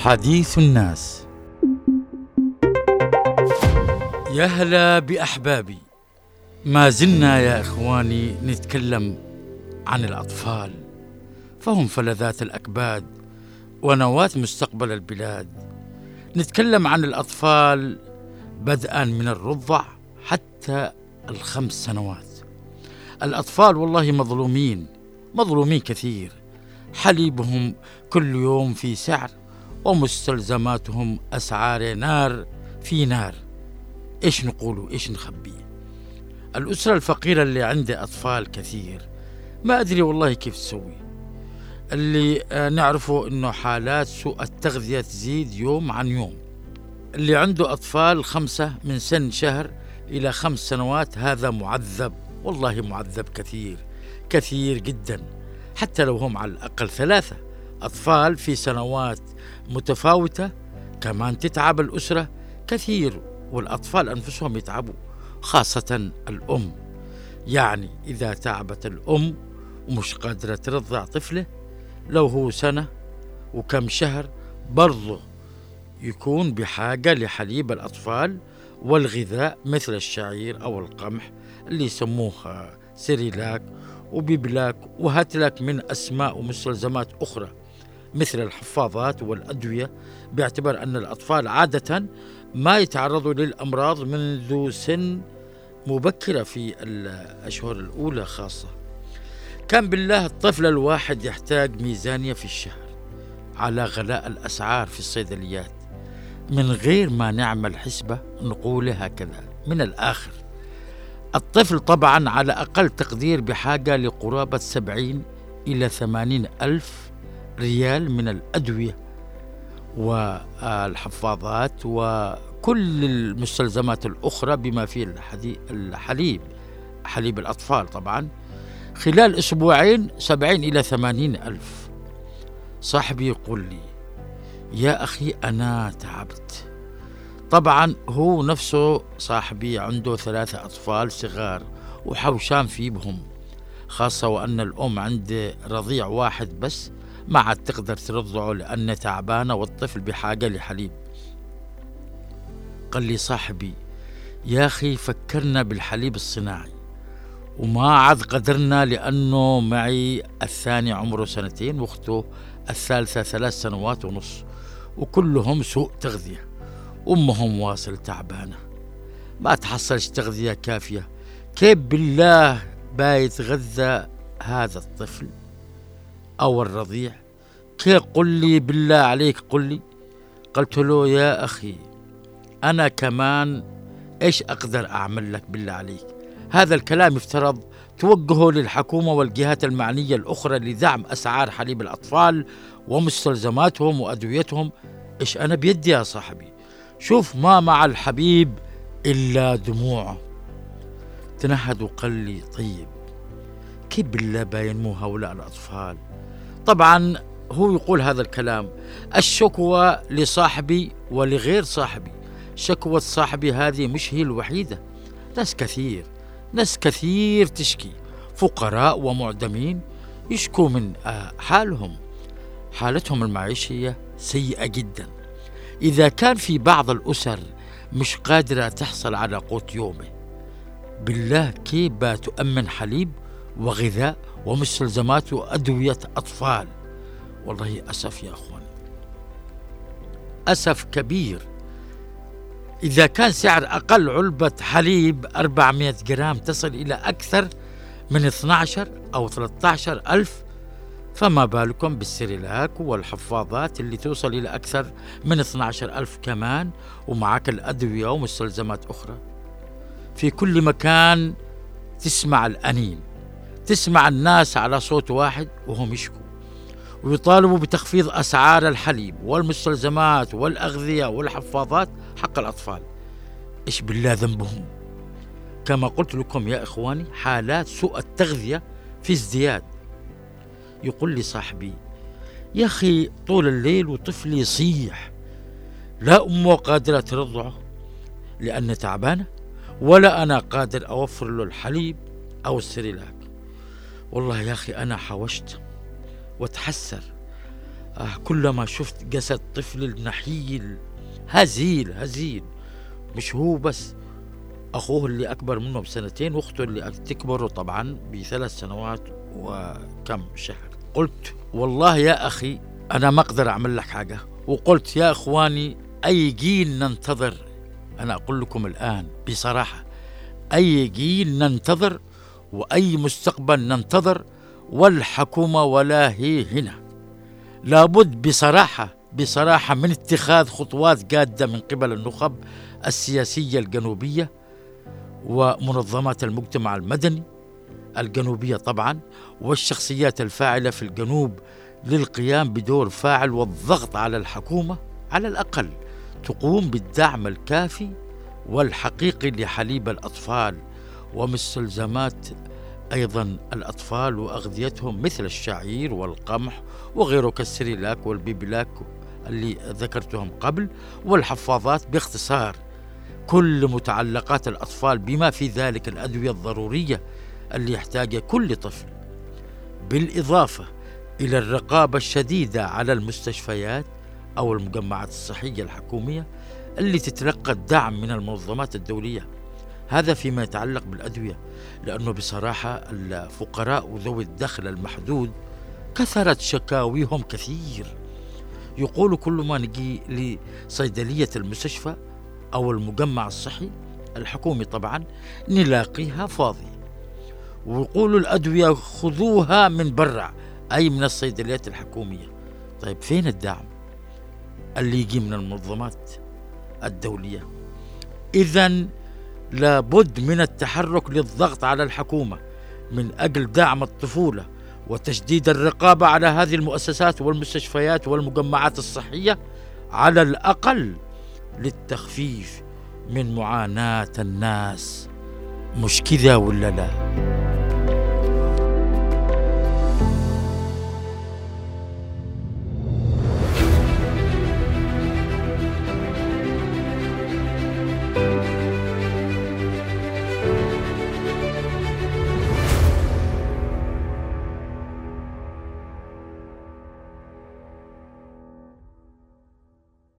حديث الناس. يا هلا بأحبابي. ما زلنا يا إخواني نتكلم عن الأطفال فهم فلذات الأكباد ونواة مستقبل البلاد. نتكلم عن الأطفال بدءا من الرضع حتى الخمس سنوات. الأطفال والله مظلومين مظلومين كثير. حليبهم كل يوم في سعر ومستلزماتهم أسعار نار في نار. إيش نقولوا إيش نخبي؟ الأسرة الفقيرة اللي عندها أطفال كثير ما أدري والله كيف تسوي. اللي آه، نعرفه أنه حالات سوء التغذية تزيد يوم عن يوم. اللي عنده أطفال خمسة من سن شهر إلى خمس سنوات هذا معذب والله معذب كثير كثير جدا. حتى لو هم على الأقل ثلاثة أطفال في سنوات متفاوتة كمان تتعب الأسرة كثير والأطفال أنفسهم يتعبوا خاصة الأم. يعني إذا تعبت الأم ومش قادرة ترضع طفله لو هو سنة وكم شهر برضه يكون بحاجة لحليب الأطفال والغذاء مثل الشعير أو القمح اللي يسموه سيريلاك وبيبلاك وهاتلاك من أسماء ومستلزمات أخرى. مثل الحفاضات والأدوية باعتبار أن الأطفال عادة ما يتعرضوا للأمراض منذ سن مبكرة في الأشهر الأولى خاصة. كان بالله الطفل الواحد يحتاج ميزانية في الشهر على غلاء الأسعار في الصيدليات من غير ما نعمل حسبة نقول هكذا. من الآخر الطفل طبعا على أقل تقدير بحاجة لقرابة سبعين إلى ثمانين ألف ريال من الأدوية والحفاضات وكل المستلزمات الأخرى بما فيه الحليب حليب الأطفال طبعا. خلال أسبوعين سبعين إلى ثمانين ألف. صاحبي يقول لي يا أخي أنا تعبت. طبعا هو نفسه صاحبي عنده ثلاثة أطفال صغار وحوشان في بهم خاصة وأن الأم عنده رضيع واحد بس. ما عاد تقدر ترضعه لأنه تعبانة والطفل بحاجة لحليب. قال لي صاحبي يا أخي فكرنا بالحليب الصناعي وما عاد قدرنا لأنه معي الثاني عمره سنتين وأخته الثالثة ثلاث سنوات ونص وكلهم سوء تغذية. أمهم واصل تعبانة. ما تحصلش تغذية كافية. كيف بالله بايتغذى هذا الطفل؟ أو الرضيع. كيف قل لي بالله عليك قل لي؟ قلت له يا أخي أنا كمان إيش أقدر أعمل لك بالله عليك؟ هذا الكلام يفترض توجهه للحكومة والجهات المعنية الأخرى لدعم أسعار حليب الأطفال ومستلزماتهم وأدويتهم. إيش أنا بيدي يا صاحبي؟ شوف ما مع الحبيب إلا دموعه. تنهد وقال لي طيب كيف بالله باينمو هؤلاء الأطفال؟ طبعا هو يقول هذا الكلام الشكوى لصاحبي ولغير صاحبي. شكوى صاحبي هذه مش هي الوحيدة ناس كثير ناس كثير تشكي فقراء ومعدمين يشكوا من آه، حالهم. حالتهم المعيشية سيئة جدا. إذا كان في بعض الأسر مش قادرة تحصل على قوت يومه بالله كيف تؤمن حليب؟ وغذاء ومستلزمات وأدوية أطفال. والله أسف يا أخواني أسف كبير. إذا كان سعر أقل علبة حليب 400 جرام تصل إلى أكثر من 12 أو 13 ألف فما بالكم بالسريلاك والحفاضات اللي توصل إلى أكثر من 12 ألف كمان ومعك الأدوية ومستلزمات أخرى. في كل مكان تسمع الأنين. تسمع الناس على صوت واحد وهم يشكوا ويطالبوا بتخفيض أسعار الحليب والمستلزمات والأغذية والحفاضات حق الأطفال. إيش بالله ذنبهم؟ كما قلت لكم يا إخواني حالات سوء التغذية في ازدياد. يقول لي صاحبي يا أخي طول الليل وطفلي يصيح لا أمه قادرة ترضعه لأنه تعبانة ولا أنا قادر أوفر له الحليب أو السريلاك والله يا أخي أنا حوشت وتحسر آه كلما شفت جسد طفل النحيل هزيل هزيل. مش هو بس أخوه اللي أكبر منه بسنتين وأخته اللي تكبره طبعا بثلاث سنوات وكم شهر. قلت والله يا أخي أنا ما أقدر أعمل لك حاجة. وقلت يا إخواني أي جيل ننتظر؟ أنا أقول لكم الآن بصراحة أي جيل ننتظر وأي مستقبل ننتظر والحكومة ولا هي هنا. لابد بصراحة بصراحة من اتخاذ خطوات جادة من قبل النخب السياسية الجنوبية ومنظمات المجتمع المدني الجنوبية طبعا والشخصيات الفاعلة في الجنوب للقيام بدور فاعل والضغط على الحكومة على الأقل تقوم بالدعم الكافي والحقيقي لحليب الأطفال ومستلزمات أيضا الأطفال وأغذيتهم مثل الشعير والقمح وغيره كالسريلاك والبيبلاك اللي ذكرتهم قبل والحفاظات باختصار. كل متعلقات الأطفال بما في ذلك الأدوية الضرورية اللي يحتاجها كل طفل. بالإضافة إلى الرقابة الشديدة على المستشفيات أو المجمعات الصحية الحكومية اللي تتلقى الدعم من المنظمات الدولية. هذا فيما يتعلق بالأدوية لأنه بصراحة الفقراء وذوي الدخل المحدود كثرت شكاويهم كثير. يقول كل ما نجي لصيدلية المستشفى أو المجمع الصحي الحكومي طبعا نلاقيها فاضية. ويقولوا الأدوية خذوها من برا أي من الصيدليات الحكومية. طيب فين الدعم؟ اللي يجي من المنظمات الدولية. إذا لابد من التحرك للضغط على الحكومة من أجل دعم الطفولة وتشديد الرقابة على هذه المؤسسات والمستشفيات والمجمعات الصحية على الأقل للتخفيف من معاناة الناس مش كذا ولا لا؟